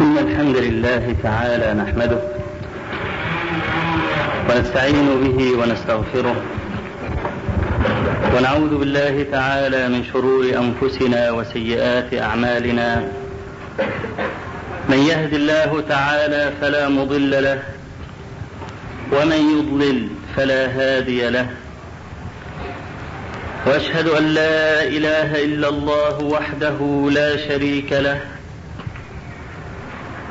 إن الحمد لله تعالى نحمده ونستعين به ونستغفره ونعوذ بالله تعالى من شرور أنفسنا وسيئات أعمالنا من يهد الله تعالى فلا مضل له ومن يضلل فلا هادي له وأشهد أن لا إله إلا الله وحده لا شريك له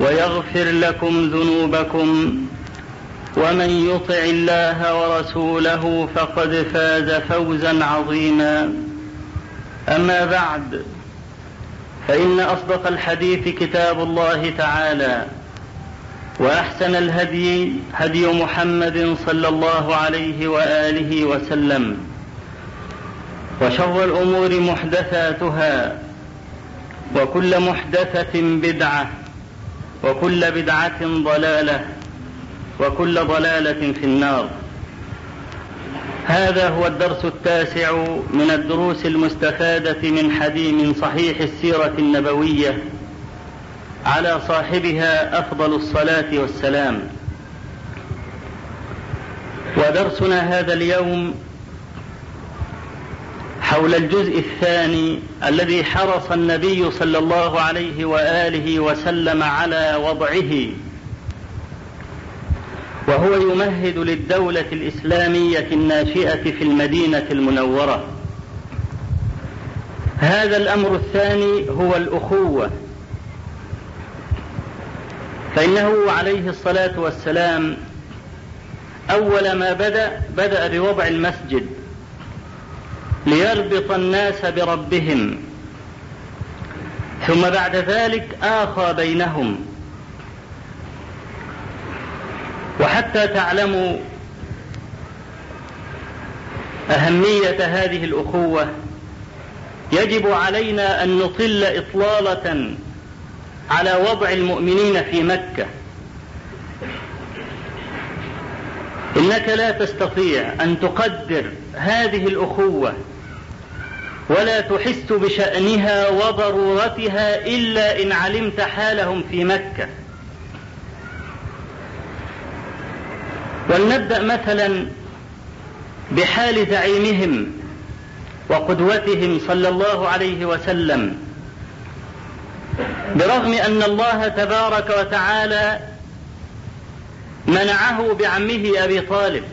ويغفر لكم ذنوبكم ومن يطع الله ورسوله فقد فاز فوزا عظيما. أما بعد فإن أصدق الحديث كتاب الله تعالى وأحسن الهدي هدي محمد صلى الله عليه وآله وسلم وشر الأمور محدثاتها وكل محدثة بدعة وكل بدعة ضلالة وكل ضلالة في النار. هذا هو الدرس التاسع من الدروس المستفادة من حديث صحيح السيرة النبوية على صاحبها أفضل الصلاة والسلام. ودرسنا هذا اليوم حول الجزء الثاني الذي حرص النبي صلى الله عليه وآله وسلم على وضعه وهو يمهد للدولة الإسلامية الناشئة في المدينة المنورة. هذا الأمر الثاني هو الأخوة. فإنه عليه الصلاة والسلام أول ما بدأ بدأ بوضع المسجد. ليربط الناس بربهم. ثم بعد ذلك آخى بينهم. وحتى تعلموا أهمية هذه الأخوة يجب علينا أن نطل إطلالة على وضع المؤمنين في مكة. إنك لا تستطيع أن تقدر هذه الأخوة ولا تحس بشأنها وضرورتها إلا إن علمت حالهم في مكة. ولنبدأ مثلا بحال زعيمهم وقدوتهم صلى الله عليه وسلم. برغم أن الله تبارك وتعالى منعه بعمه أبي طالب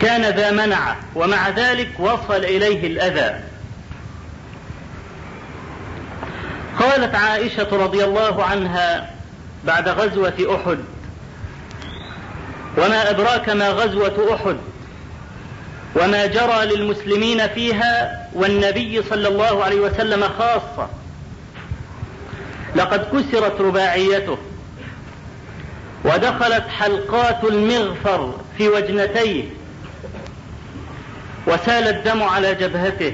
كان ذا منعه ومع ذلك وصل إليه الأذى. قالت عائشة رضي الله عنها بعد غزوة أحد وما أدراك ما غزوة أحد وما جرى للمسلمين فيها والنبي صلى الله عليه وسلم خاصة. لقد كسرت رباعيته ودخلت حلقات المغفر في وجنتيه. وسال الدم على جبهته.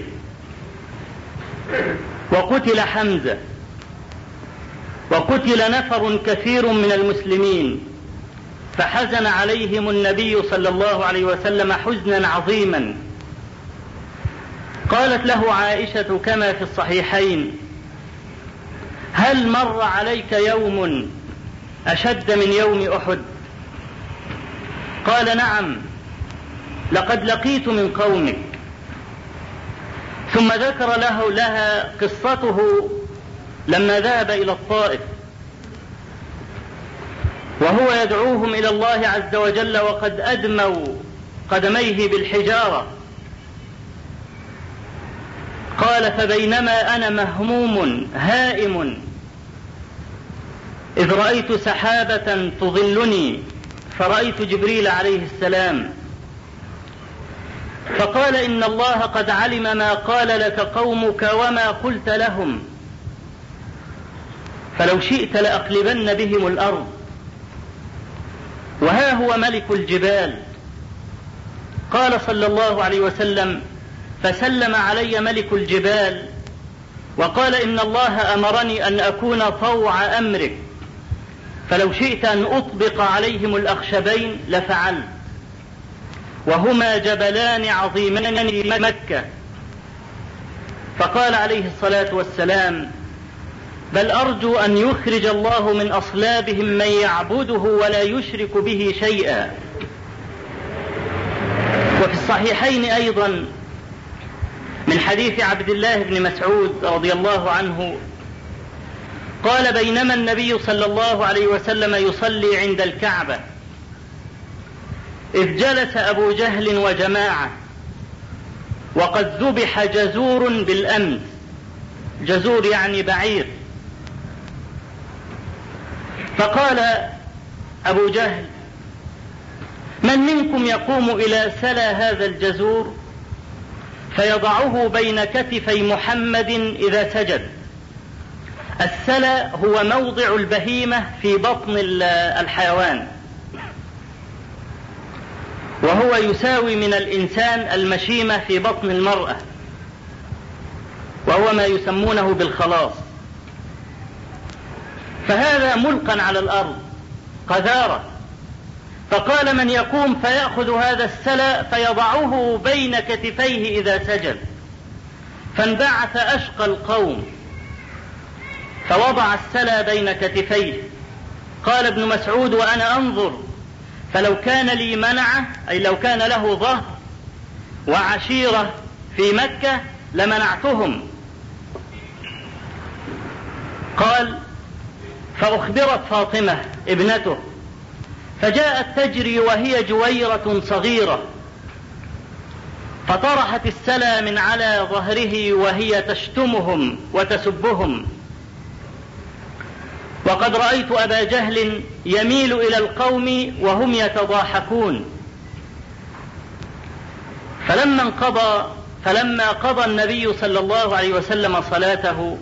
وقتل حمزة. وقتل نفر كثير من المسلمين. فحزن عليهم النبي صلى الله عليه وسلم حزنا عظيما. قالت له عائشة كما في الصحيحين هل مر عليك يوم أشد من يوم أحد؟ قال نعم. لقد لقيت من قومك. ثم ذكر له لها قصته لما ذهب إلى الطائف. وهو يدعوهم إلى الله عز وجل وقد أدموا قدميه بالحجارة. قال فبينما أنا مهموم هائم. إذ رأيت سحابة تظلني فرأيت جبريل عليه السلام. فقال إن الله قد علم ما قال لك قومك وما قلت لهم. فلو شئت لأقلبن بهم الأرض. وها هو ملك الجبال. قال صلى الله عليه وسلم فسلم علي ملك الجبال. وقال إن الله أمرني أن أكون طوع أمرك. فلو شئت أن أطبق عليهم الأخشبين لفعلت. وهما جبلان عظيمان في مكة. فقال عليه الصلاة والسلام بل أرجو أن يخرج الله من أصلابهم من يعبده ولا يشرك به شيئا. وفي الصحيحين أيضا من حديث عبد الله بن مسعود رضي الله عنه قال بينما النبي صلى الله عليه وسلم يصلي عند الكعبة إذ جلس أبو جهل وجماعة وقد ذبح جزور بالامس جزور يعني بعير. فقال أبو جهل من منكم يقوم إلى سلا هذا الجزور؟ فيضعه بين كتفي محمد إذا سجد. السلا هو موضع البهيمة في بطن الحيوان. وهو يساوي من الإنسان المشيمة في بطن المرأة وهو ما يسمونه بالخلاص. فهذا ملقا على الأرض قذارة. فقال من يقوم فيأخذ هذا السلا فيضعه بين كتفيه إذا سجد فانبعث أشقى القوم فوضع السلا بين كتفيه. قال ابن مسعود وأنا أنظر فلو كان لي منعه أي لو كان له ظهر وعشيرة في مكة لمنعتهم. قال فأخبرت فاطمة ابنته. فجاءت تجري وهي جويرة صغيرة. فطرحت السلا من على ظهره وهي تشتمهم وتسبهم. وقد رأيت أبا جهل يميل إلى القوم وهم يتضاحكون. فلما انقضى فلما قضى النبي صلى الله عليه وسلم صلاته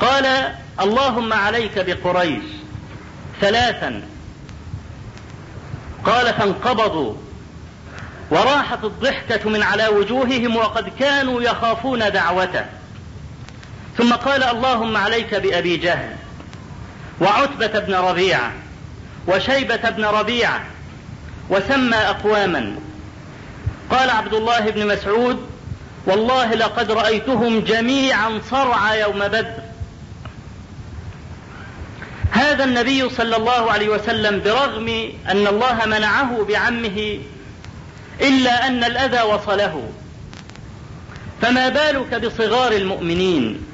قال اللهم عليك بقريش ثلاثا. قال فانقبضوا وراحت الضحكة من على وجوههم وقد كانوا يخافون دعوته. ثم قال اللهم عليك بأبي جهل. وعتبة بن ربيعة وشيبة بن ربيعة وسمى أقواما. قال عبد الله بن مسعود والله لقد رأيتهم جميعا صرعى يوم بدر. هذا النبي صلى الله عليه وسلم برغم أن الله منعه بعمه إلا أن الأذى وصله. فما بالك بصغار المؤمنين؟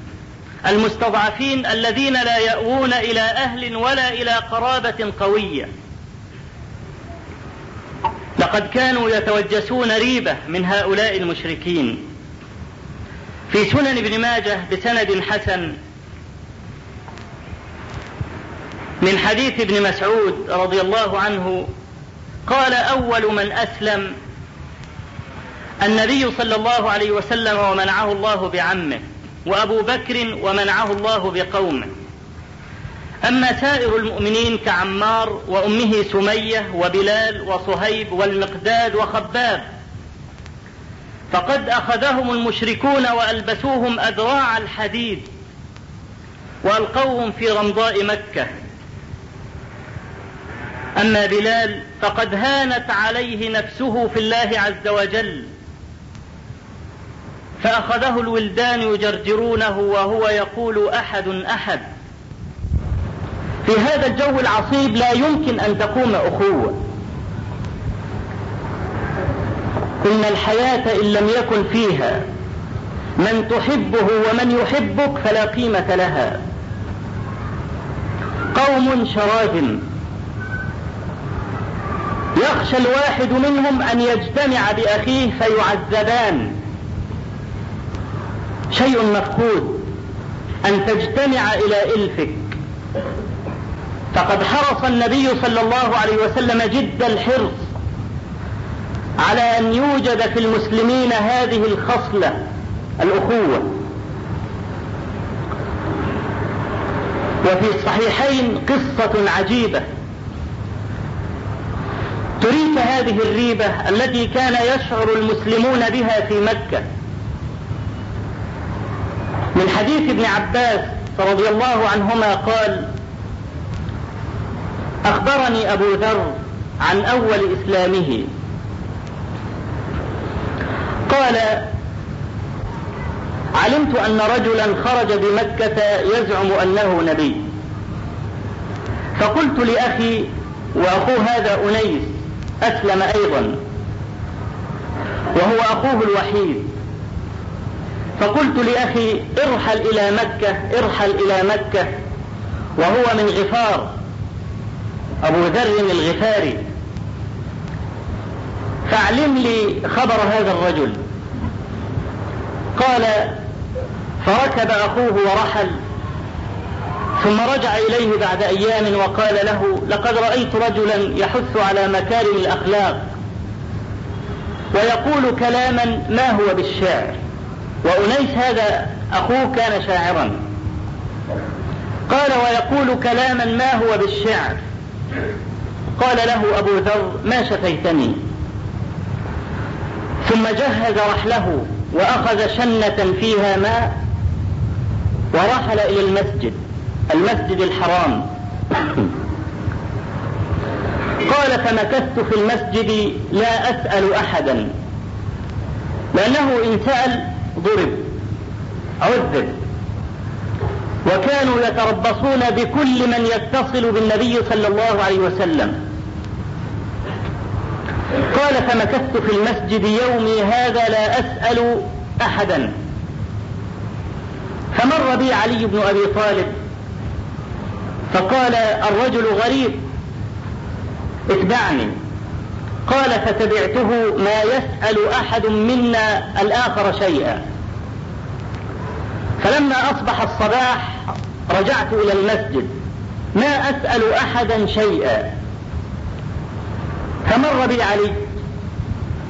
المستضعفين الذين لا يأوون إلى أهل ولا إلى قرابة قوية. لقد كانوا يتوجسون ريبة من هؤلاء المشركين. في سنن ابن ماجه بسند حسن من حديث ابن مسعود رضي الله عنه قال أول من أسلم النبي صلى الله عليه وسلم ومنعه الله بعمه. وابو بكر ومنعه الله بقومه اما سائر المؤمنين كعمار وامه سمية وبلال وصهيب والمقداد وخباب فقد اخذهم المشركون والبسوهم ادراع الحديد والقوهم في رمضاء مكة. أما بلال فقد هانت عليه نفسه في الله عز وجل. فأخذه الولدان يجرجرونه وهو يقول أحد أحد. في هذا الجو العصيب لا يمكن أن تقوم أخوة. إن الحياة إن لم يكن فيها من تحبه ومن يحبك فلا قيمة لها. قوم شراذم. يخشى الواحد منهم أن يجتمع بأخيه فيعذبان. شيء مفقود. أن تجتمع إلى إلفك. فقد حرص النبي صلى الله عليه وسلم جد الحرص على أن يوجد في المسلمين هذه الخصلة الأخوة. وفي الصحيحين قصة عجيبة. تريك هذه الريبة التي كان يشعر المسلمون بها في مكة. من حديث ابن عباس رضي الله عنهما قال أخبرني أبو ذر عن أول إسلامه. قال علمت أن رجلا خرج بمكة يزعم أنه نبي. فقلت لأخي وأخوه هذا أنيس أسلم أيضا وهو أخوه الوحيد. فقلت لأخي ارحل إلى مكة ارحل إلى مكة. وهو من غفار أبو ذر الغفاري. فاعلم لي خبر هذا الرجل. قال فركب أخوه ورحل. ثم رجع إليه بعد أيام وقال له لقد رأيت رجلا يحث على مكارم الأخلاق. ويقول كلاما ما هو بالشعر؟ وأنيس هذا أخوه كان شاعرا. قال ويقول كلاما ما هو بالشعر. قال له أبو ذر ما شفيتني. ثم جهز رحله وأخذ شنة فيها ماء ورحل إلى المسجد المسجد الحرام. قال فمكثت في المسجد لا أسأل أحدا لأنه إن سأل ضرب عذب وكانوا يتربصون بكل من يتصل بالنبي صلى الله عليه وسلم. قال فمكثت في المسجد يومي هذا لا أسأل أحدا. فمر بي علي بن أبي طالب فقال الرجل غريب اتبعني. قال فتبعته ما يسأل أحد منا الآخر شيئا. فلما أصبح الصباح رجعت إلى المسجد ما أسأل أحدا شيئا. فمر بي علي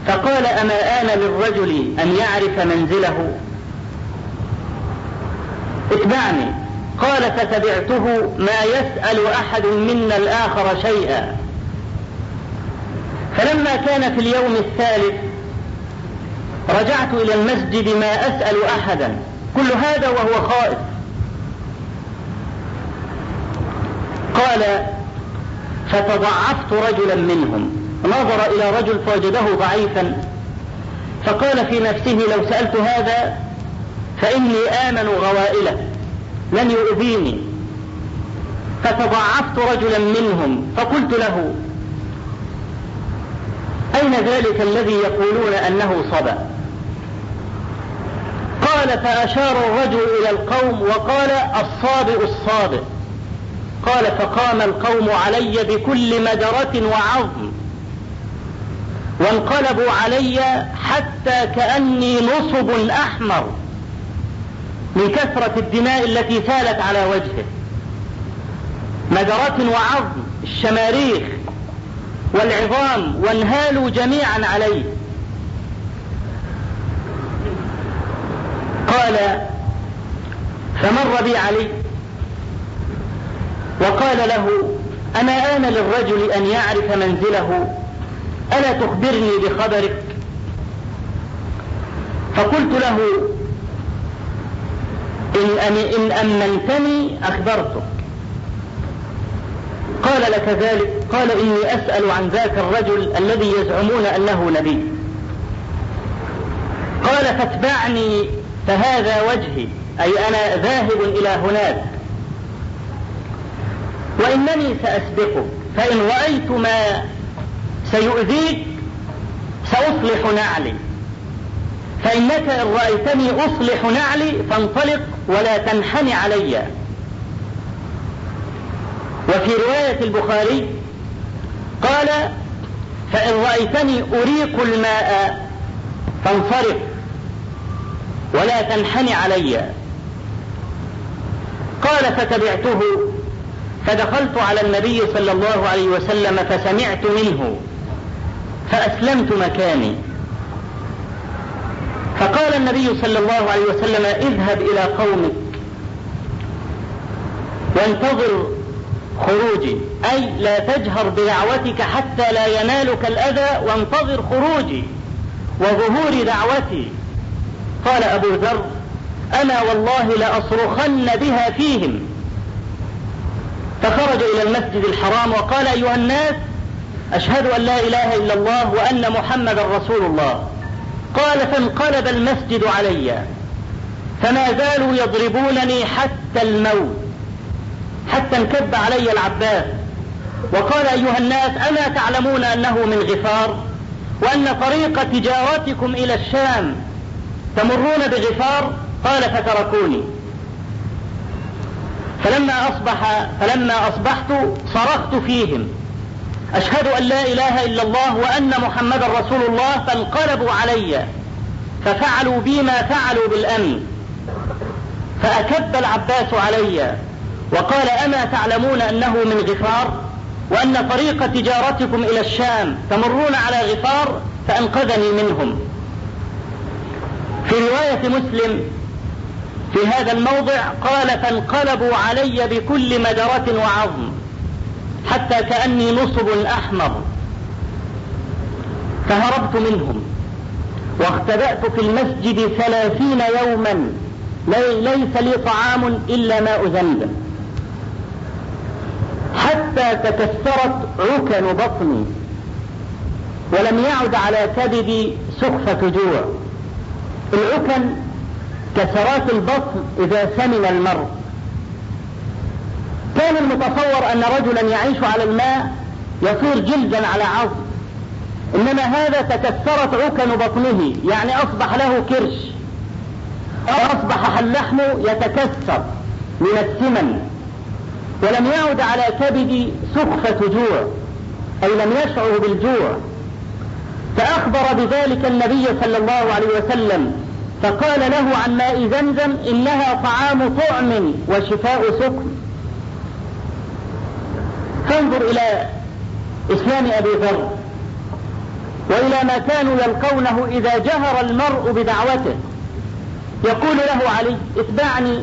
فقال أما آن للرجل أن يعرف منزله؟ اتبعني. قال فتبعته ما يسأل أحد منا الآخر شيئا. فلما كان في اليوم الثالث رجعت إلى المسجد ما أسأل أحدا. كل هذا وهو خائف. قال فتضعفت رجلا منهم. نظر إلى رجل فوجده ضعيفا فقال في نفسه لو سألت هذا فإني آمن غوائله لن يؤذيني. فتضعفت رجلا منهم فقلت له أين ذلك الذي يقولون أنه صبا؟ قال فأشار الرجل إلى القوم وقال الصابئ الصابئ. قال فقام القوم علي بكل مدرة وعظم. وانقلبوا علي حتى كأني نصب أحمر. من كثرة الدماء التي سالت على وجهه. مدرة وعظم الشماريخ. والعظام وانهالوا جميعا عليه. قال فمر بي علي. وقال له أما آن للرجل أن يعرف منزله؟ ألا تخبرني بخبرك؟ فقلت له إن, أمنتني أخبرتك قال لك ذلك قال إني أسأل عن ذاك الرجل الذي يزعمون أنه نبي. قال فاتبعني فهذا وجهي أي أنا ذاهب إلى هناك. وإنني سأسبقك فإن رأيت ما سيؤذيك سأصلح نعلي. فإنك إن رأيتني أصلح نعلي فانطلق ولا تنحني علي. وفي رواية البخاري قال فإن رأيتني أريق الماء فانصرف ولا تنحني علي. قال فتبعته فدخلت على النبي صلى الله عليه وسلم فسمعت منه فأسلمت مكاني. فقال النبي صلى الله عليه وسلم اذهب إلى قومك وانتظر خروجي. أي لا تجهر بدعوتك حتى لا ينالك الأذى وانتظر خروجي وظهور دعوتي. قال أبو ذر أنا والله لأصرخن بها فيهم. فخرج إلى المسجد الحرام وقال أيها الناس أشهد أن لا إله إلا الله وأن محمدا رسول الله. قال فانقلب المسجد علي فما زالوا يضربونني حتى الموت. حتى انكب علي العباس. وقال أيها الناس ألا تعلمون أنه من غفار؟ وأن طريق تجارتكم إلى الشام تمرون بغفار؟ قال فتركوني. فلما أصبح فلما أصبحت صرخت فيهم. أشهد أن لا إله إلا الله وأن محمدا رسول الله فانقلبوا علي. ففعلوا بي ما فعلوا بالأمن. فأكب العباس علي. وقال أما تعلمون أنه من غفار وأن طريق تجارتكم إلى الشام تمرون على غفار فأنقذني منهم. في رواية مسلم في هذا الموضع قال فانقلبوا علي بكل مدرة وعظم حتى كأني نصب أحمر. فهربت منهم واختبأت في المسجد ثلاثين يوما. ليس لي طعام إلا ماء زمزم حتى تكسرت عكن بطني ولم يعد على كبدي سخفة جوع. العكن كسرات البطن إذا سمن المرء. كان المتصور أن رجلا يعيش على الماء يصير جلدا على عظم. إنما هذا تكسرت عكن بطنه يعني أصبح له كرش. أصبح اللحم يتكسر من السمن. ولم يعد على كبدي سخفة جوع أي لم يشعر بالجوع. فأخبر بذلك النبي صلى الله عليه وسلم فقال له عن ماء زمزم إنها طعام طعم وشفاء سكن فانظر إلى إسلام أبي ذر وإلى ما كانوا يلقونه إذا جهر المرء بدعوته. يقول له علي اتبعني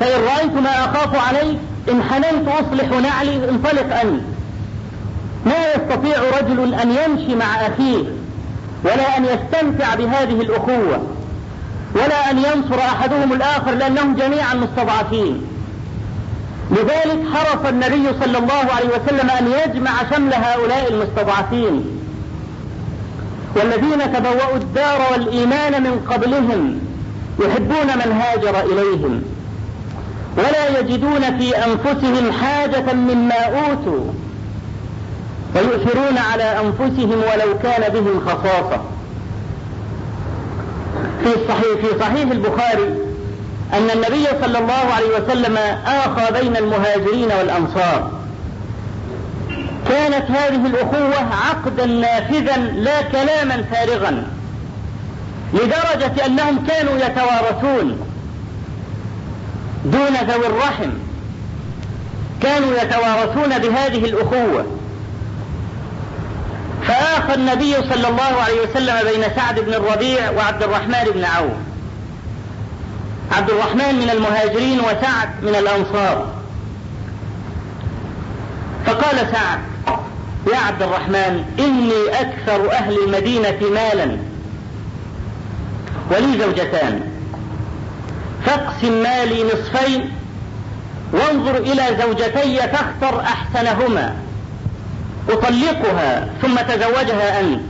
فإن رأيت ما أخاف عليك إن حنيت أصلح نعلي انطلق أنت ما يستطيع رجل أن يمشي مع أخيه ولا أن يستمتع بهذه الأخوة ولا أن ينصر أحدهم الآخر لأنهم جميعا مستضعفين. لذلك حرص النبي صلى الله عليه وسلم أن يجمع شمل هؤلاء المستضعفين. والذين تبوأوا الدار والإيمان من قبلهم يحبون من هاجر إليهم. ولا يجدون في أنفسهم حاجة مما أوتوا ويؤثرون على أنفسهم ولو كان بهم خصاصة. في صحيح في صحيح البخاري أن النبي صلى الله عليه وسلم آخى بين المهاجرين والأنصار. كانت هذه الأخوة عقدا نافذا لا كلاما فارغا لدرجة أنهم كانوا يتوارثون. دون ذوي الرحم. كانوا يتوارثون بهذه الأخوة. فآخى النبي صلى الله عليه وسلم بين سعد بن الربيع وعبد الرحمن بن عوف. عبد الرحمن من المهاجرين وسعد من الأنصار. فقال سعد يا عبد الرحمن إني أكثر أهل المدينة مالا. ولي زوجتان. فاقسم مالي نصفين وانظر إلى زوجتي فاختر أحسنهما. أطلقها ثم تزوجها أنت.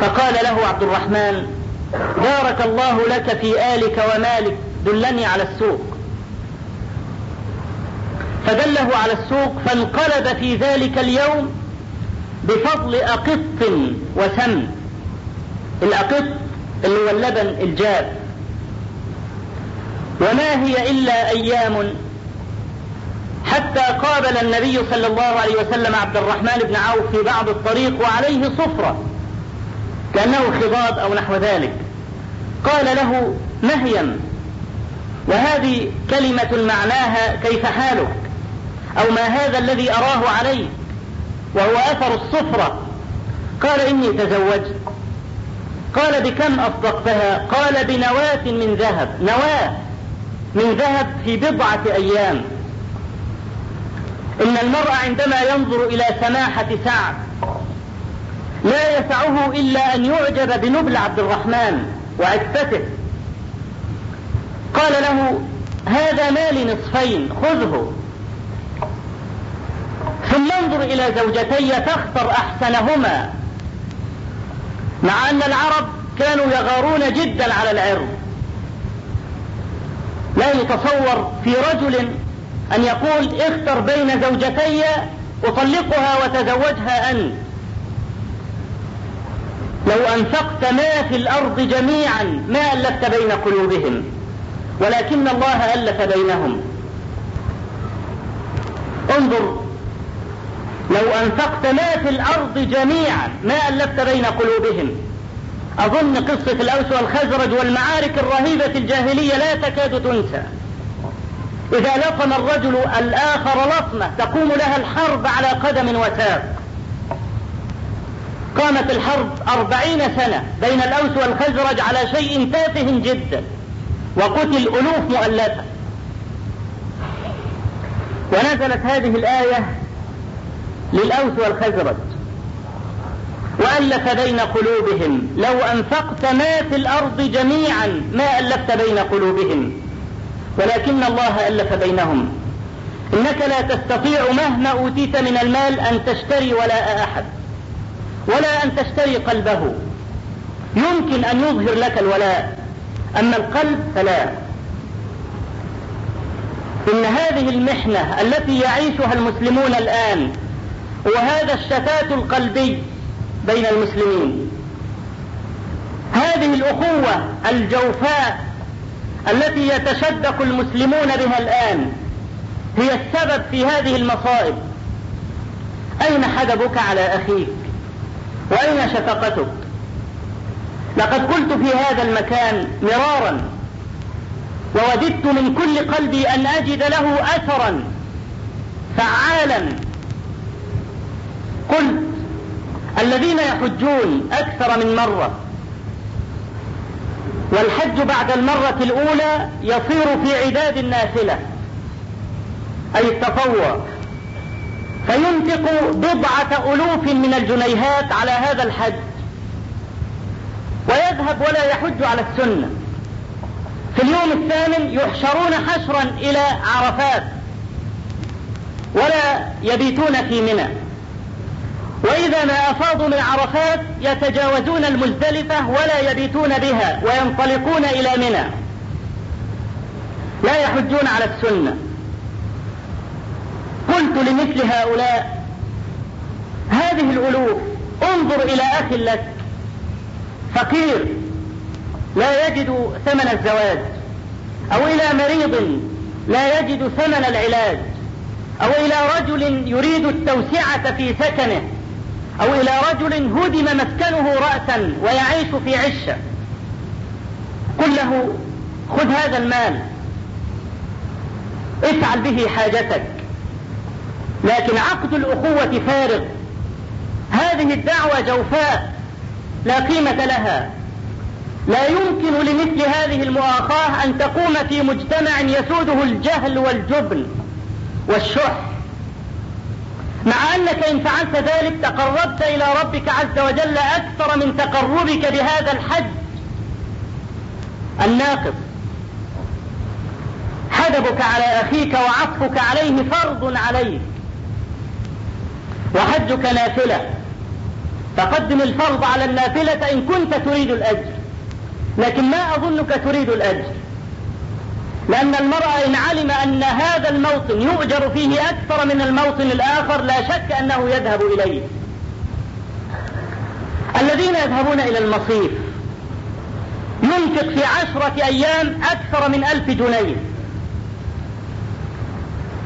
فقال له عبد الرحمن بارك الله لك في آلك ومالك دلني على السوق. فدله على السوق فانقلب في ذلك اليوم بفضل أقط وسمن الأقط اللي هو اللبن الجاف وما هي إلا أيام. حتى قابل النبي صلى الله عليه وسلم عبد الرحمن بن عوف في بعض الطريق وعليه صفرة كأنه خضاب أو نحو ذلك. قال له مهيم وهذه كلمة معناها كيف حالك؟ أو ما هذا الذي أراه عليك؟ وهو أثر الصفرة. قال إني تزوجت. قال بكم أصدقتها؟ قال بنواة من ذهب. نواة. من ذهب في بضعة أيام. إن المرء عندما ينظر إلى سماحة سعد لا يسعه إلا أن يعجب بنبل عبد الرحمن وعفته قال له هذا مالي نصفين خذه. ثم انظر إلى زوجتي فاختر أحسنهما مع أن العرب كانوا يغارون جدا على العرض. لا يتصور في رجل أن يقول اختر بين زوجتي أطلقها وتزوجها أنت. لو أنفقت ما في الأرض جميعا ما ألفت بين قلوبهم ولكن الله ألف بينهم. انظر لو أنفقت ما في الأرض جميعا ما ألفت بين قلوبهم أظن قصة الأوس والخزرج والمعارك الرهيبة الجاهلية لا تكاد تنسى. إذا لطم الرجل الآخر لطمة تقوم لها الحرب على قدم وساق. قامت الحرب أربعين سنة بين الأوس والخزرج على شيء تافه جدا وقتل ألوف مؤلفة. ونزلت هذه الآية للأوس والخزرج. وألف بين قلوبهم. لو أنفقت ما في الأرض جميعا ما ألفت بين قلوبهم. ولكن الله ألف بينهم. إنك لا تستطيع مهما أوتيت من المال أن تشتري ولاء أحد. ولا أن تشتري قلبه. يمكن أن يظهر لك الولاء. أما القلب فلا. إن هذه المحنة التي يعيشها المسلمون الآن وهذا الشتات القلبي بين المسلمين. هذه الأخوة الجوفاء التي يتشدق المسلمون بها الآن هي السبب في هذه المصائب. أين حدبك على أخيك؟ وأين شفقتك؟ لقد قلت في هذا المكان مرارا ووددت من كل قلبي أن أجد له أثرا فعالا. قلت الذين يحجون أكثر من مرة. والحج بعد المرة الأولى يصير في عداد النافلة أي التطوع. فينفق بضعة ألوف من الجنيهات على هذا الحج. ويذهب ولا يحج على السنة. في اليوم الثامن يحشرون حشرا إلى عرفات ولا يبيتون في منى. وإذا ما أفاضوا من عرفات يتجاوزون المزدلفة ولا يبيتون بها وينطلقون إلى منى. لا يحجون على السنة. قلت لمثل هؤلاء هذه الألوف انظر إلى أخ لك فقير لا يجد ثمن الزواج أو إلى مريض لا يجد ثمن العلاج أو إلى رجل يريد التوسعة في سكنه. أو إلى رجل هدم مسكنه رأسا ويعيش في عشة. قل له خذ هذا المال. افعل به حاجتك. لكن عقد الأخوة فارغ. هذه الدعوة جوفاء لا قيمة لها. لا يمكن لمثل هذه المؤاخاة أن تقوم في مجتمع يسوده الجهل والجبن والشح. مع أنك إن فعلت ذلك تقربت إلى ربك عز وجل أكثر من تقربك بهذا الحج الناقص. حدبك على أخيك وعطفك عليه فرض عليك وحجك نافلة. فقدم الفرض على النافلة إن كنت تريد الأجر. لكن ما أظنك تريد الأجر. لأن المرأة إن علم أن هذا الموطن يؤجر فيه أكثر من الموطن الآخر لا شك أنه يذهب إليه. الذين يذهبون إلى المصيف ينفق في عشرة أيام أكثر من ألف جنيه.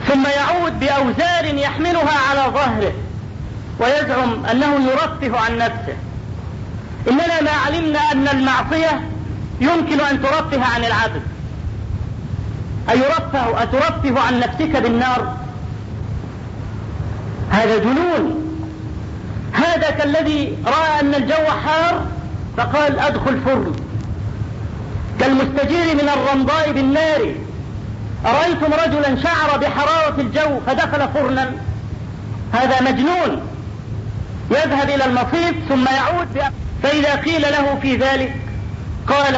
ثم يعود بأوزار يحملها على ظهره ويزعم أنه يرفه عن نفسه. إننا ما علمنا أن المعصية يمكن أن ترفه عن العبد. أيرفه أترفه عن نفسك بالنار؟ هذا جنون. هذا كالذي رأى أن الجو حار فقال أدخل فرن. كالمستجير من الرمضاء بالنار. أرأيتم رجلا شعر بحرارة الجو فدخل فرنا؟ هذا مجنون. يذهب إلى المصيف ثم يعود فإذا قيل له في ذلك قال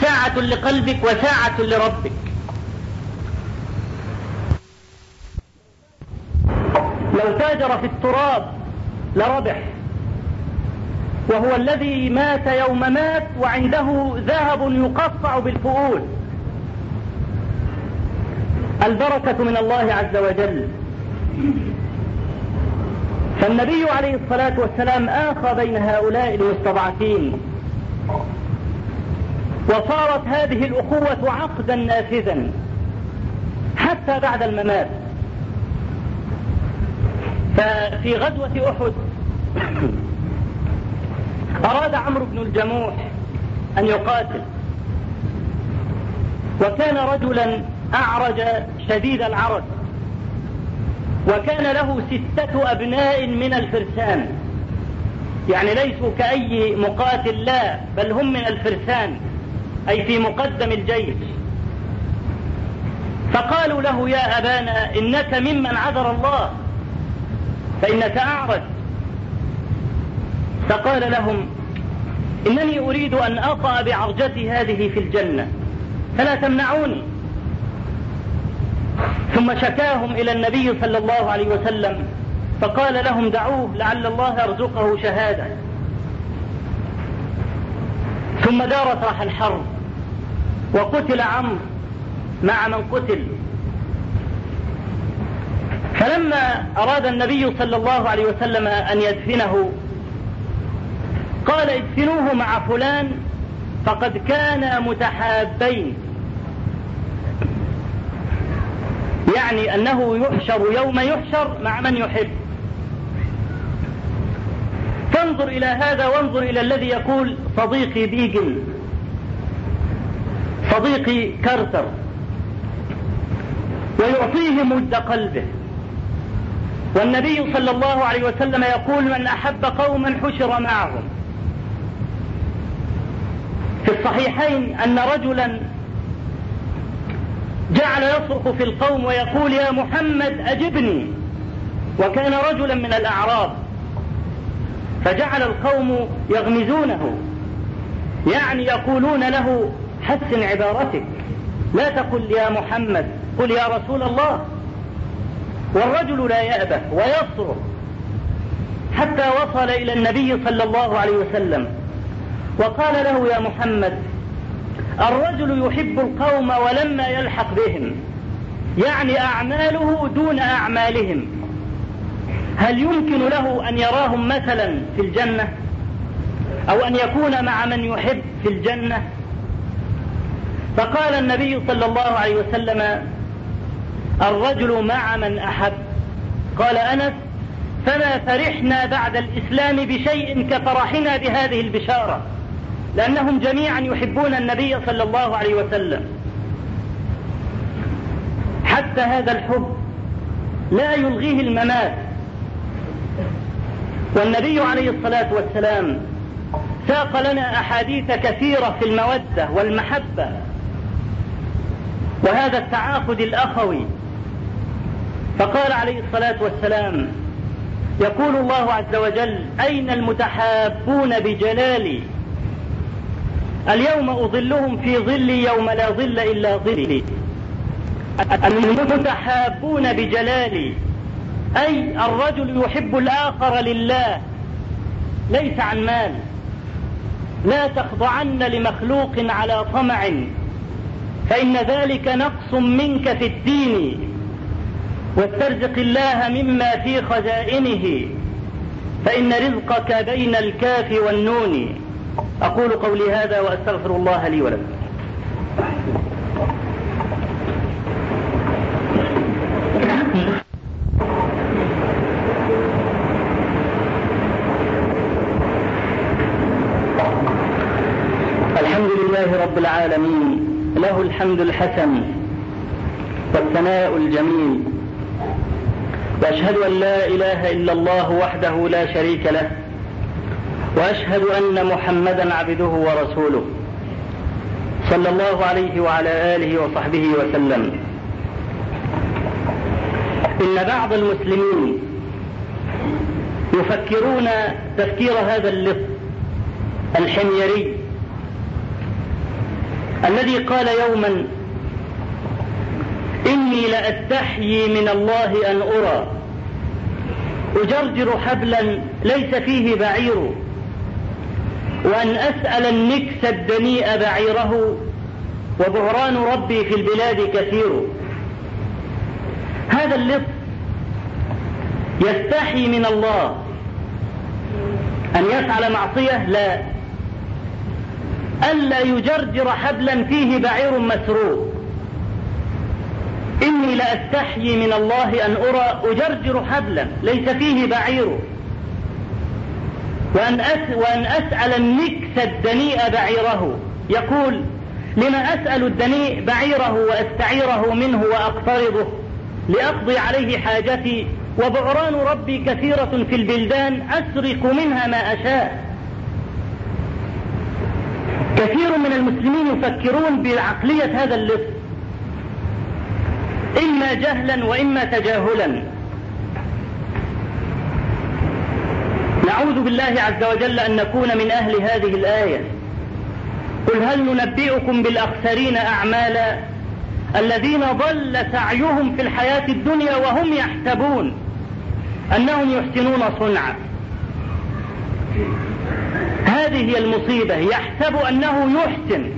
ساعة لقلبك وساعة لربك. لو تاجر في التراب لربح. وهو الذي مات يوم مات وعنده ذهب يقطع بالفؤول البركة من الله عز وجل. فالنبي عليه الصلاة والسلام آخى بين هؤلاء المستضعفين. وصارت هذه الأخوة عقدا نافذا. حتى بعد الممات. ففي غزوة أحد أراد عمرو بن الجموح أن يقاتل. وكان رجلا أعرج شديد العرج وكان له ستة أبناء من الفرسان. يعني ليسوا كأي مقاتل لا بل هم من الفرسان أي في مقدم الجيش. فقالوا له يا أبانا إنك ممن عذر الله. فإنك أعرج فقال لهم إنني أريد أن أطأ بعرجتي هذه في الجنة فلا تمنعوني. ثم شكاهم إلى النبي صلى الله عليه وسلم فقال لهم دعوه لعل الله يرزقه شهادة. ثم دارت راح الحرب وقتل عمرو مع من قتل. فلما أراد النبي صلى الله عليه وسلم أن يدفنه قال ادفنوه مع فلان فقد كانا متحابين. يعني أنه يحشر يوم يحشر مع من يحب. فانظر إلى هذا وانظر إلى الذي يقول صديقي بيجل صديقي كارتر ويعطيه مد قلبه. والنبي صلى الله عليه وسلم يقول من أحب قوما حشر معهم. في الصحيحين أن رجلا جعل يصرخ في القوم ويقول يا محمد أجبني. وكان رجلا من الأعراب. فجعل القوم يغمزونه. يعني يقولون له حسن عبارتك. لا تقل يا محمد قل يا رسول الله. والرجل لا يأبه ويصرخ حتى وصل إلى النبي صلى الله عليه وسلم وقال له يا محمد الرجل يحب القوم ولما يلحق بهم يعني أعماله دون أعمالهم. هل يمكن له أن يراهم مثلا في الجنة؟ أو أن يكون مع من يحب في الجنة؟ فقال النبي صلى الله عليه وسلم الرجل مع من أحب. قال أنس فما فرحنا بعد الإسلام بشيء كفرحنا بهذه البشارة لأنهم جميعا يحبون النبي صلى الله عليه وسلم. حتى هذا الحب لا يلغيه الممات. والنبي عليه الصلاة والسلام ساق لنا أحاديث كثيرة في المودة والمحبة. وهذا التعاقد الأخوي فقال عليه الصلاة والسلام يقول الله عز وجل أين المتحابون بجلالي؟ اليوم أظلهم في ظلي يوم لا ظل إلا ظلي. المتحابون بجلالي؟ أي الرجل يحب الآخر لله ليس عن مال. لا تخضعن لمخلوق على طمع فإن ذلك نقص منك في الدين. واسترزق الله مما في خزائنه فإن رزقك بين الكاف والنون. أقول قولي هذا وأستغفر الله لي ولكم. الحمد لله رب العالمين له الحمد الحسن والثناء الجميل. وأشهد أن لا إله إلا الله وحده لا شريك له وأشهد أن محمدا عبده ورسوله صلى الله عليه وعلى آله وصحبه وسلم. إن بعض المسلمين يفكرون تفكير هذا اللص الحميري الذي قال يوما إني لأستحيي من الله أن أرى. أجرجر حبلا ليس فيه بعير. وأن أسأل النكس الدنيء بعيره. وبهران ربي في البلاد كثير. هذا اللص يستحي من الله. أن يفعل معصية؟ لا. ألا يجرجر حبلا فيه بعير مسروق. إني لأستحيي من الله أن أرى أجرجر حبلا ليس فيه بعير. وأن, أس وأن أسأل النكس الدنيء بعيره. يقول لما أسأل الدنيء بعيره وأستعيره منه وأقترضه؟ لأقضي عليه حاجتي. وبعران ربي كثيرة في البلدان أسرق منها ما أشاء. كثير من المسلمين يفكرون بعقلية هذا اللص. إما جهلا وإما تجاهلا. نعوذ بالله عز وجل أن نكون من أهل هذه الآية. قل هل ننبئكم بالأخسرين أعمالا الذين ضل سعيهم في الحياة الدنيا وهم يحسبون أنهم يحسنون صنعا. هذه هي المصيبة. يحسب أنه يحسن.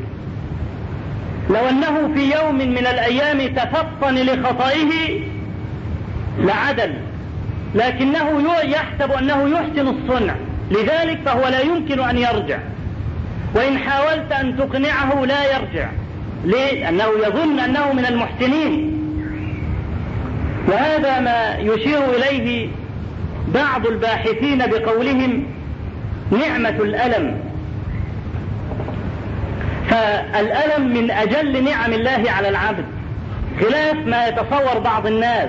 لو أنه في يوم من الأيام تفطن لخطئه لعدل لكنه يحسب أنه يحسن الصنع لذلك فهو لا يمكن أن يرجع. وإن حاولت أن تقنعه لا يرجع؟ لأنه يظن أنه من المحسنين. وهذا ما يشير إليه بعض الباحثين بقولهم نعمة الألم. فالألم من أجل نعم الله على العبد خلاف ما يتصور بعض الناس.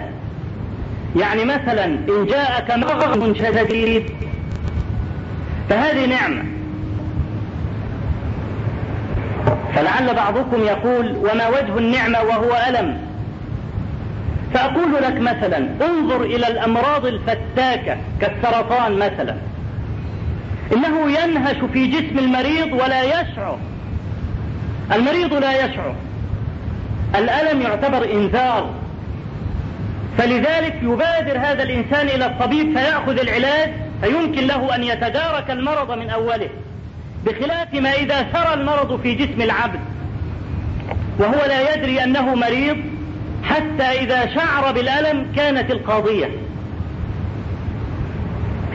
يعني مثلا إن جاءك مغض شديد فهذه نعمة. فلعل بعضكم يقول وما وجه النعمة وهو ألم؟ فأقول لك مثلا انظر إلى الأمراض الفتاكة كالسرطان مثلا. إنه ينهش في جسم المريض ولا يشعر. المريض لا يشعر الألم يعتبر إنذار. فلذلك يبادر هذا الإنسان إلى الطبيب فيأخذ العلاج فيمكن له أن يتدارك المرض من أوله بخلاف ما إذا سرى المرض في جسم العبد. وهو لا يدري أنه مريض حتى إذا شعر بالألم كانت القاضية.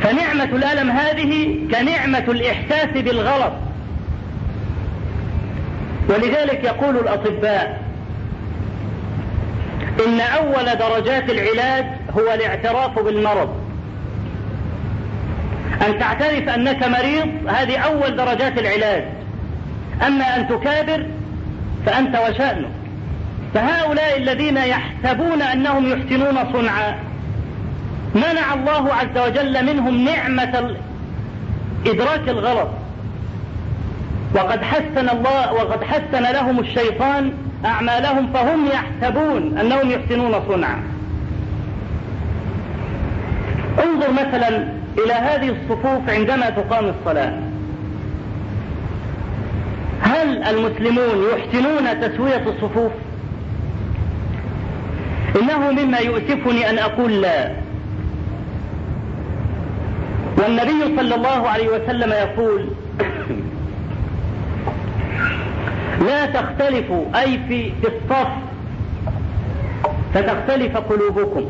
فنعمة الألم هذه كنعمة الإحساس بالغلط. ولذلك يقول الأطباء إن أول درجات العلاج هو الاعتراف بالمرض. أن تعترف أنك مريض هذه أول درجات العلاج. أما أن تكابر فأنت وشأنك فهؤلاء الذين يحسبون أنهم يحسنون صنعا منع الله عز وجل منهم نعمة إدراك الغلط. وقد حسن الله وقد حسن لهم الشيطان أعمالهم فهم يحسبون أنهم يحسنون صنعا. انظر مثلا إلى هذه الصفوف عندما تقام الصلاة. هل المسلمون يحسنون تسوية الصفوف؟ إنه مما يؤسفني أن أقول لا. والنبي صلى الله عليه وسلم يقول لا تختلفوا أي في, الصف فتختلف قلوبكم.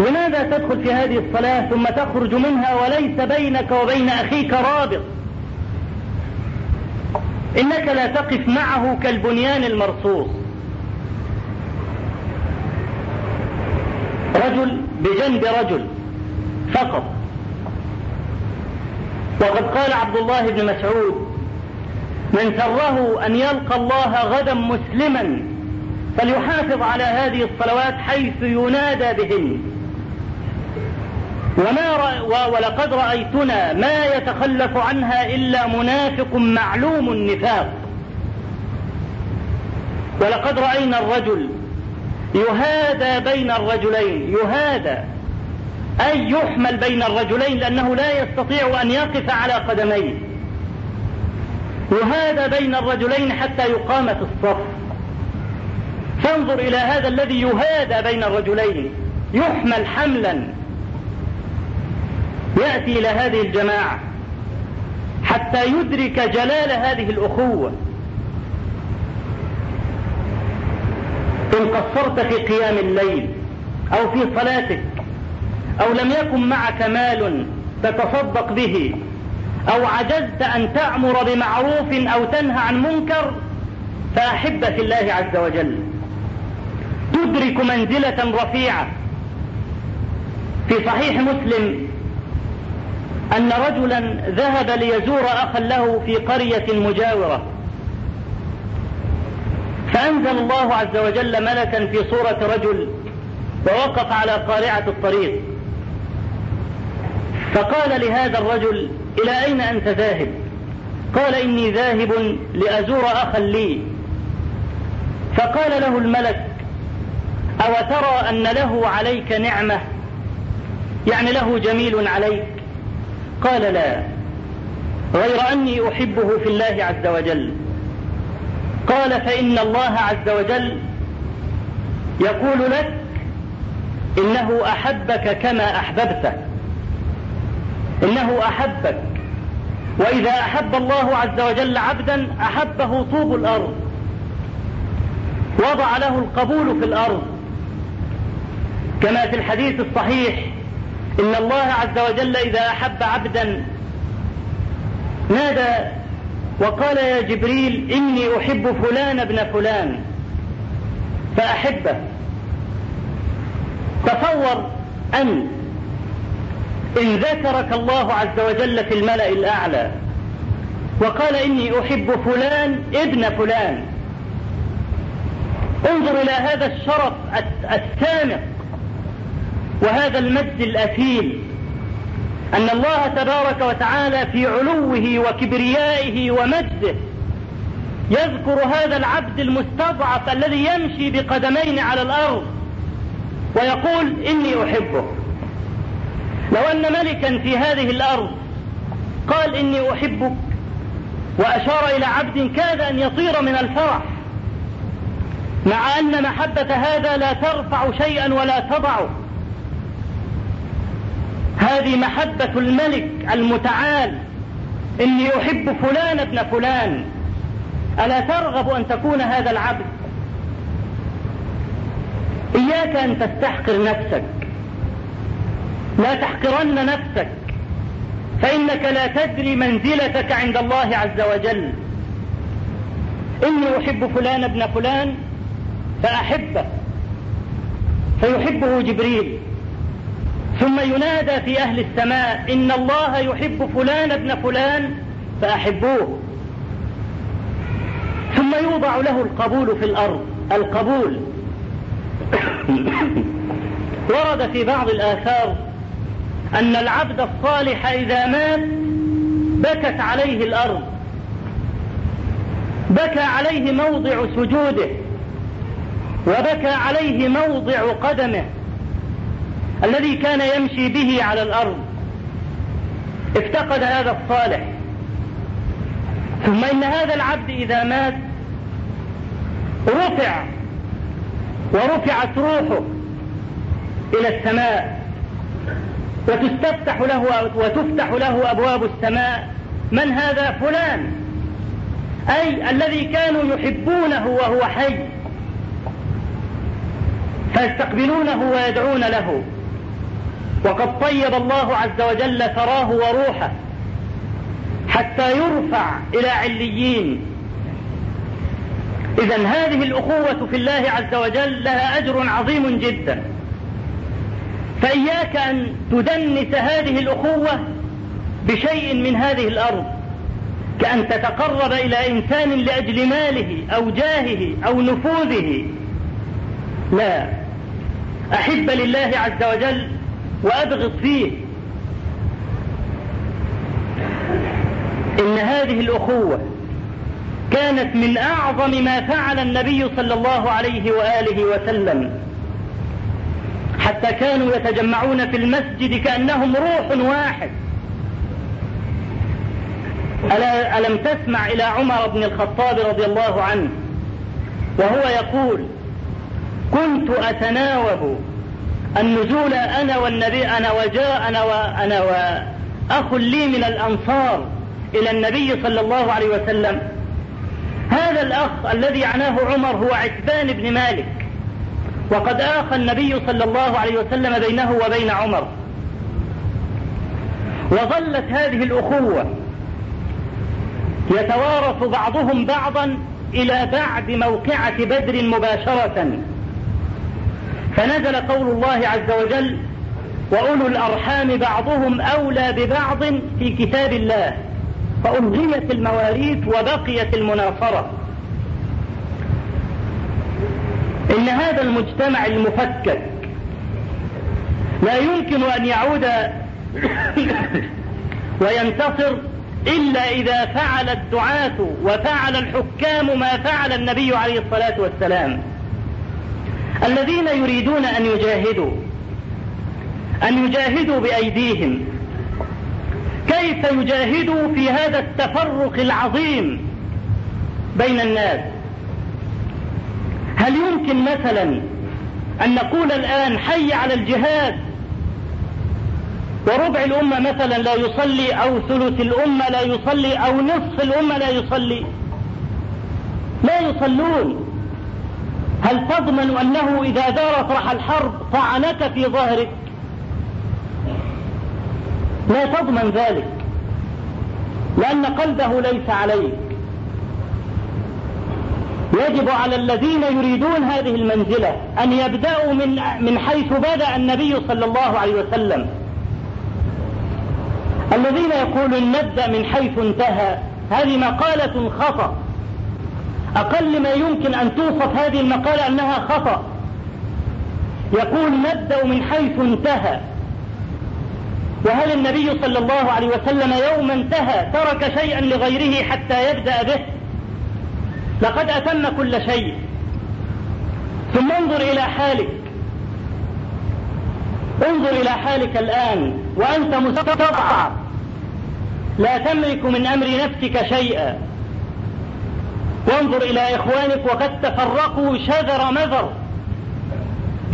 لماذا تدخل في هذه الصلاة ثم تخرج منها وليس بينك وبين أخيك رابط؟ إنك لا تقف معه كالبنيان المرصوص. رجل بجنب رجل فقط. وقد قال عبد الله بن مسعود من سره أن يلقى الله غدا مسلما فليحافظ على هذه الصلوات حيث ينادى بهن. وما رأ ولقد رأيتنا ما يتخلف عنها إلا منافق معلوم النفاق. ولقد رأينا الرجل يهادى بين الرجلين يهادى. أي يحمل بين الرجلين لأنه لا يستطيع أن يقف على قدميه. يهادى بين الرجلين حتى يقام في الصف. فانظر إلى هذا الذي يهادى بين الرجلين. يحمل حملا. يأتي إلى هذه الجماعة حتى يدرك جلال هذه الأخوة. إن قصرت في قيام الليل أو في صلاتك أو لم يكن معك مال تتصدق به أو عجزت أن تأمر بمعروف أو تنهى عن منكر فأحب في الله عز وجل. تدرك منزلة رفيعة. في صحيح مسلم أن رجلا ذهب ليزور أخا له في قرية مجاورة. فأنزل الله عز وجل ملكا في صورة رجل ووقف على قارعة الطريق. فقال لهذا الرجل إلى أين أنت ذاهب؟ قال إني ذاهب لأزور أخا لي. فقال له الملك أو ترى أن له عليك نعمة؟ يعني له جميل عليك. قال لا غير أني أحبه في الله عز وجل. قال فإن الله عز وجل يقول لك إنه أحبك كما أحببته. إنه أحبك. وإذا أحب الله عز وجل عبدا أحبه طوب الأرض. وضع له القبول في الأرض. كما في الحديث الصحيح إن الله عز وجل إذا أحب عبدا نادى وقال يا جبريل إني أحب فلان ابن فلان فأحبه. تصور أن إن ذكرك الله عز وجل في الملأ الأعلى وقال إني أحب فلان ابن فلان. انظر إلى هذا الشرف السامق وهذا المجد الأثيل أن الله تبارك وتعالى في علوه وكبريائه ومجده يذكر هذا العبد المستضعف الذي يمشي بقدمين على الأرض ويقول إني أحبه. لو أن ملكا في هذه الأرض قال إني أحبك وأشار إلى عبد كاد أن يطير من الفرح مع أن محبة هذا لا ترفع شيئا ولا تضعه هذه محبة الملك المتعال إني أحب فلان ابن فلان. ألا ترغب أن تكون هذا العبد؟ إياك أن تستحقر نفسك. لا تحقرن نفسك. فإنك لا تدري منزلتك عند الله عز وجل. إني أحب فلان ابن فلان فأحبه. فيحبه جبريل. ثم ينادى في أهل السماء إن الله يحب فلان ابن فلان فأحبوه. ثم يوضع له القبول في الأرض. القبول. ورد في بعض الآثار أن العبد الصالح إذا مات بكت عليه الأرض. بكى عليه موضع سجوده وبكى عليه موضع قدمه الذي كان يمشي به على الأرض. افتقد هذا الصالح. ثم إن هذا العبد إذا مات رفع ورفعت روحه إلى السماء. وتستفتح له وتفتح له أبواب السماء. من هذا؟ فلان. أي الذي كانوا يحبونه وهو حي. فيستقبلونه ويدعون له. وقد طيب الله عز وجل ثراه وروحه حتى يرفع إلى عليين. إذا هذه الأخوة في الله عز وجل لها أجر عظيم جدا. فإياك أن تدنس هذه الأخوة بشيء من هذه الأرض كأن تتقرب إلى إنسان لأجل ماله أو جاهه أو نفوذه. لا أحب لله عز وجل وأبغض فيه. إن هذه الأخوة كانت من أعظم ما فعل النبي صلى الله عليه وآله وسلم. حتى كانوا يتجمعون في المسجد كأنهم روح واحد. ألا ألم تسمع إلى عمر بن الخطاب رضي الله عنه؟ وهو يقول كنت أتناوب النزول أنا والنبي أنا وجاء أنا وأنا وأخ لي من الأنصار إلى النبي صلى الله عليه وسلم. هذا الأخ الذي عناه عمر هو عتبان بن مالك. وقد آخى النبي صلى الله عليه وسلم بينه وبين عمر. وظلت هذه الأخوة يتوارث بعضهم بعضا إلى بعد موقعة بدر مباشرة. فنزل قول الله عز وجل وأولو الأرحام بعضهم أولى ببعض في كتاب الله فألغيت المواريث وبقيت المناصرة. إن هذا المجتمع المفكك لا يمكن أن يعود وينتصر إلا إذا فعل الدعاة وفعل الحكام ما فعل النبي عليه الصلاة والسلام. الذين يريدون أن يجاهدوا أن يجاهدوا بأيديهم كيف يجاهدوا في هذا التفرق العظيم بين الناس؟ هل يمكن مثلا أن نقول الآن حي على الجهاد وربع الأمة مثلا لا يصلي أو ثلث الأمة لا يصلي أو نصف الأمة لا يصلي؟ لا يصلون. هل تضمن أنه إذا دارت رح الحرب طعنك في ظهرك؟ لا تضمن ذلك لأن قلبه ليس عليك. يجب على الذين يريدون هذه المنزلة أن يبدأوا من من حيث بدأ النبي صلى الله عليه وسلم. الذين يقولون نبدأ من حيث انتهى هذه مقالة خطأ. أقل ما يمكن أن توصف هذه المقالة أنها خطأ. يقول نبدأ من حيث انتهى. وهل النبي صلى الله عليه وسلم يوم انتهى ترك شيئا لغيره حتى يبدأ به؟ لقد أتم كل شيء. ثم انظر إلى حالك. انظر إلى حالك الآن وأنت مستضعف لا تملك من أمر نفسك شيئا. وانظر إلى إخوانك وقد تفرقوا شذر مذر.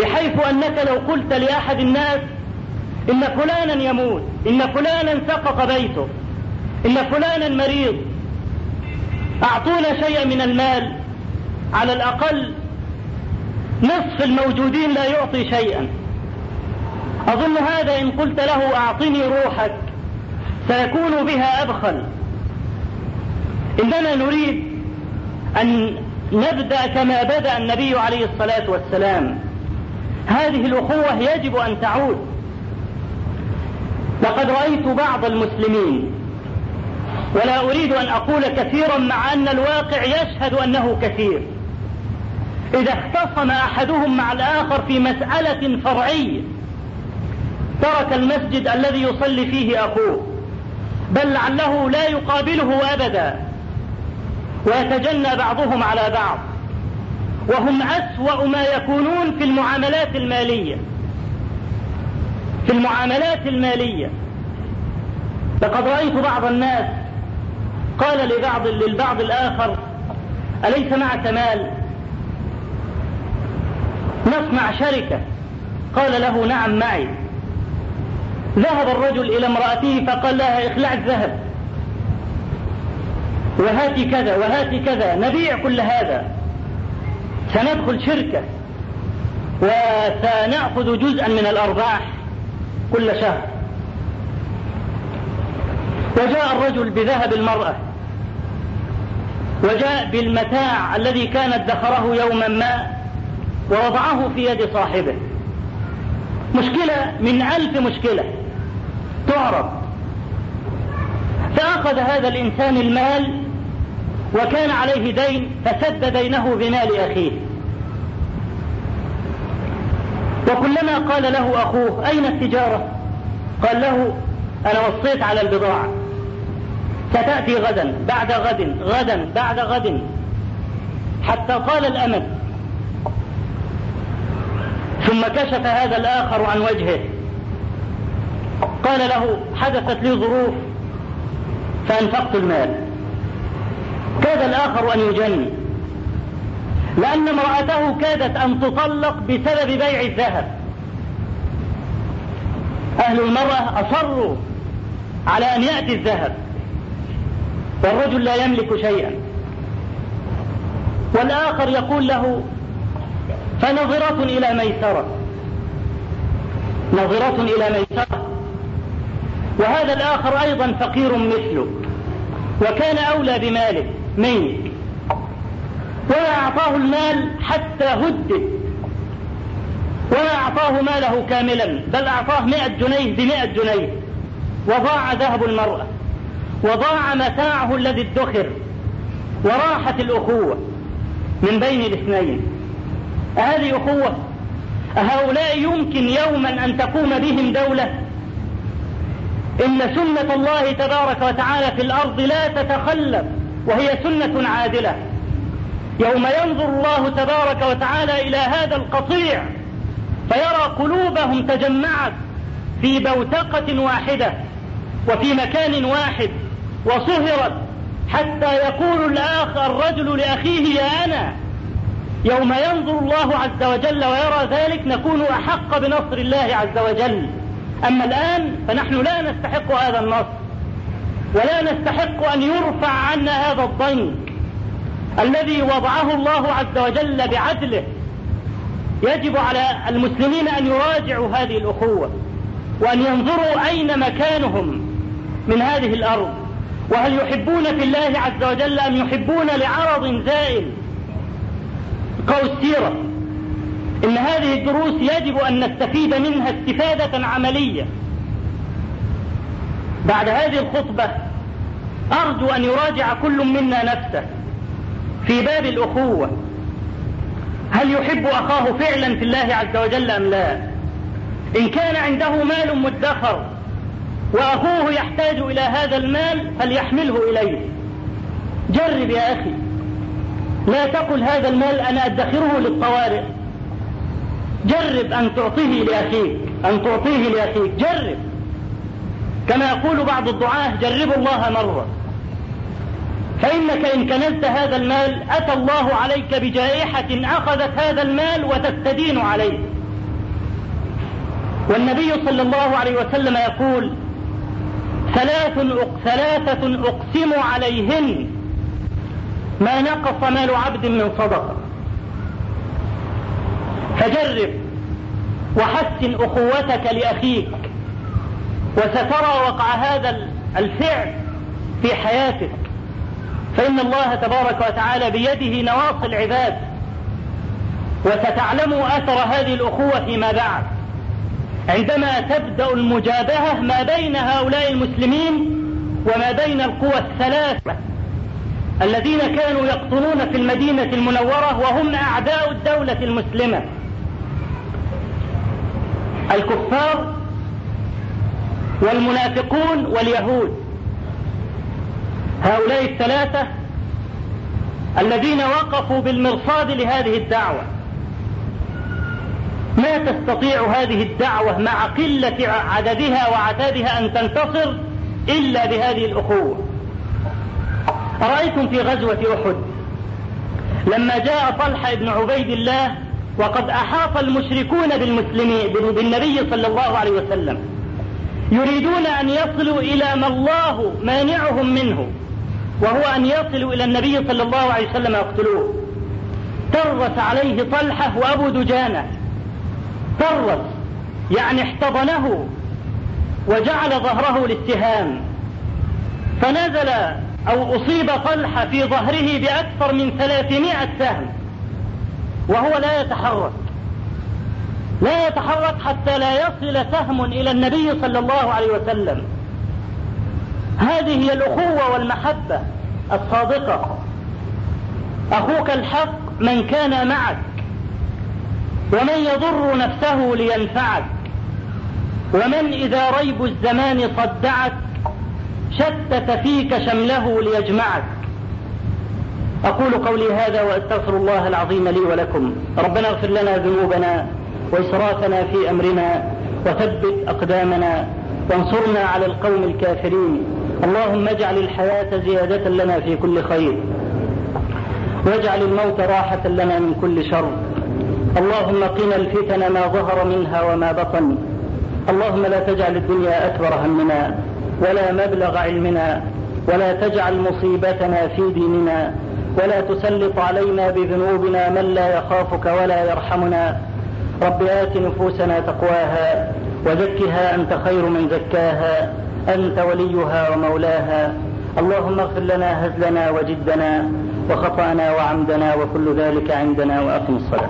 بحيث أنك لو قلت لأحد الناس إن فلانا يموت إن فلانا سقط بيته إن فلانا مريض أعطونا شيئا من المال. على الأقل نصف الموجودين لا يعطي شيئا. أظن هذا إن قلت له أعطني روحك سيكون بها أبخل. إننا نريد أن نبدأ كما بدأ النبي عليه الصلاة والسلام. هذه الأخوة يجب أن تعود. لقد رأيت بعض المسلمين ولا أريد أن أقول كثيرا مع أن الواقع يشهد أنه كثير. إذا اختصم أحدهم مع الآخر في مسألة فرعية ترك المسجد الذي يصلي فيه أخوه بل لعله لا يقابله أبدا ويتجنى بعضهم على بعض. وهم أسوأ ما يكونون في المعاملات المالية. في المعاملات المالية. لقد رأيت بعض الناس قال لبعض للبعض الآخر أليس معك مال؟ نصنع شركة. قال له نعم معي. ذهب الرجل إلى امرأته فقال لها اخلع الذهب. وهاتي كذا وهاتي كذا نبيع كل هذا. سندخل شركة. وسنأخذ جزءا من الأرباح كل شهر. وجاء الرجل بذهب المرأة. وجاء بالمتاع الذي كان ادخره يوما ما ووضعه في يد صاحبه. مشكلة من ألف مشكلة. تعرض. فأخذ هذا الإنسان المال وكان عليه دين فسد دينه بمال أخيه. وكلما قال له أخوه أين التجارة؟ قال له أنا وصيت على البضاعة. ستأتي غدا بعد غد غدا بعد غد. حتى طال الأمد. ثم كشف هذا الآخر عن وجهه. قال له حدثت لي ظروف فأنفقت المال. كاد الآخر أن يجني لأن امرأته كادت أن تطلق بسبب بيع الذهب. أهل المرأة أصروا على أن يأتي الذهب. والرجل لا يملك شيئا. والآخر يقول له فنظرة إلى ميسرة. نظرة إلى ميسرة. وهذا الآخر أيضا فقير مثله وكان أولى بماله منك ولا أعطاه المال حتى هدد. ولا أعطاه ماله كاملا بل أعطاه مئة جنيه بمئة جنيه وضاع ذهب المرأة. وضاع متاعه الذي ادخر وراحت الأخوة من بين الاثنين. هذه أخوة أهؤلاء يمكن يوما أن تقوم بهم دولة؟ إن سنة الله تبارك وتعالى في الأرض لا تتخلف وهي سنة عادلة. يوم ينظر الله تبارك وتعالى إلى هذا القطيع فيرى قلوبهم تجمعت في بوتقة واحدة وفي مكان واحد. وصهرت حتى يقول الآخ الرجل لأخيه يا أنا. يوم ينظر الله عز وجل ويرى ذلك نكون أحق بنصر الله عز وجل. أما الآن فنحن لا نستحق هذا النصر ولا نستحق أن يرفع عنا هذا الضنك الذي وضعه الله عز وجل بعدله. يجب على المسلمين أن يراجعوا هذه الأخوة وأن ينظروا أين مكانهم من هذه الأرض. وهل يحبون في الله عز وجل أم يحبون لعرض زائل؟ قول السيرة. إن هذه الدروس يجب أن نستفيد منها استفادة عملية. بعد هذه الخطبة أرجو أن يراجع كل منا نفسه في باب الأخوة. هل يحب أخاه فعلا في الله عز وجل أم لا؟ إن كان عنده مال مدخر وأخوه يحتاج إلى هذا المال فليحمله إليه. جرب يا أخي. لا تقل هذا المال أنا أدخره للطوارئ. جرب أن تعطيه لأخيك أن تعطيه لأخيك. جرب. كما يقول بعض الدعاة جربوا الله مرة. فإنك إن كنزت هذا المال أتى الله عليك بجائحة أخذت هذا المال وتستدين عليه. والنبي صلى الله عليه وسلم يقول ثلاث ثلاثة أقسم عليهن. ما نقص مال عبد من صدقة فجرب وحسن أخوتك لأخيك وسترى وقع هذا الفعل في حياتك. فإن الله تبارك وتعالى بيده نواصي العباد وستعلموا أثر هذه الأخوة فيما بعد. عندما تبدأ المجابهة ما بين هؤلاء المسلمين وما بين القوى الثلاثة الذين كانوا يقطنون في المدينة المنورة وهم أعداء الدولة المسلمة. الكفار والمنافقون واليهود. هؤلاء الثلاثة الذين وقفوا بالمرصاد لهذه الدعوة. ما تستطيع هذه الدعوة مع قلة عددها وعتادها أن تنتصر إلا بهذه الأخوة. أرأيتم في غزوة أحد لما جاء طلحة بن عبيد الله وقد أحاط المشركون بالمسلمين بالنبي صلى الله عليه وسلم. يريدون أن يصلوا إلى ما الله مانعهم منه وهو أن يصلوا إلى النبي صلى الله عليه وسلم يقتلوه. ترس عليه طلحة وأبو دجانة ترس يعني احتضنه وجعل ظهره للسهام فنزل أو أصيب طلحة في ظهره بأكثر من ثلاثمائة سهم وهو لا يتحرك. لا يتحرك حتى لا يصل سهم إلى النبي صلى الله عليه وسلم. هذه هي الأخوة والمحبة الصادقة. أخوك الحق من كان معك. ومن يضر نفسه لينفعك ومن إذا ريب الزمان صدعك شتت فيك شمله ليجمعك. أقول قولي هذا وأستغفر الله العظيم لي ولكم. ربنا اغفر لنا ذنوبنا وإسرافنا في أمرنا وثبت أقدامنا وانصرنا على القوم الكافرين. اللهم اجعل الحياة زيادة لنا في كل خير واجعل الموت راحة لنا من كل شر. اللهم قنا الفتن ما ظهر منها وما بطن. اللهم لا تجعل الدنيا أكبر همنا ولا مبلغ علمنا ولا تجعل مصيبتنا في ديننا ولا تسلط علينا بذنوبنا من لا يخافك ولا يرحمنا. رب آت نفوسنا تقواها وزكها أنت خير من زكاها أنت وليها ومولاها. اللهم اغفر لنا هزلنا وجدنا وخطأنا وعمدنا وكل ذلك عندنا وأقم الصلاة.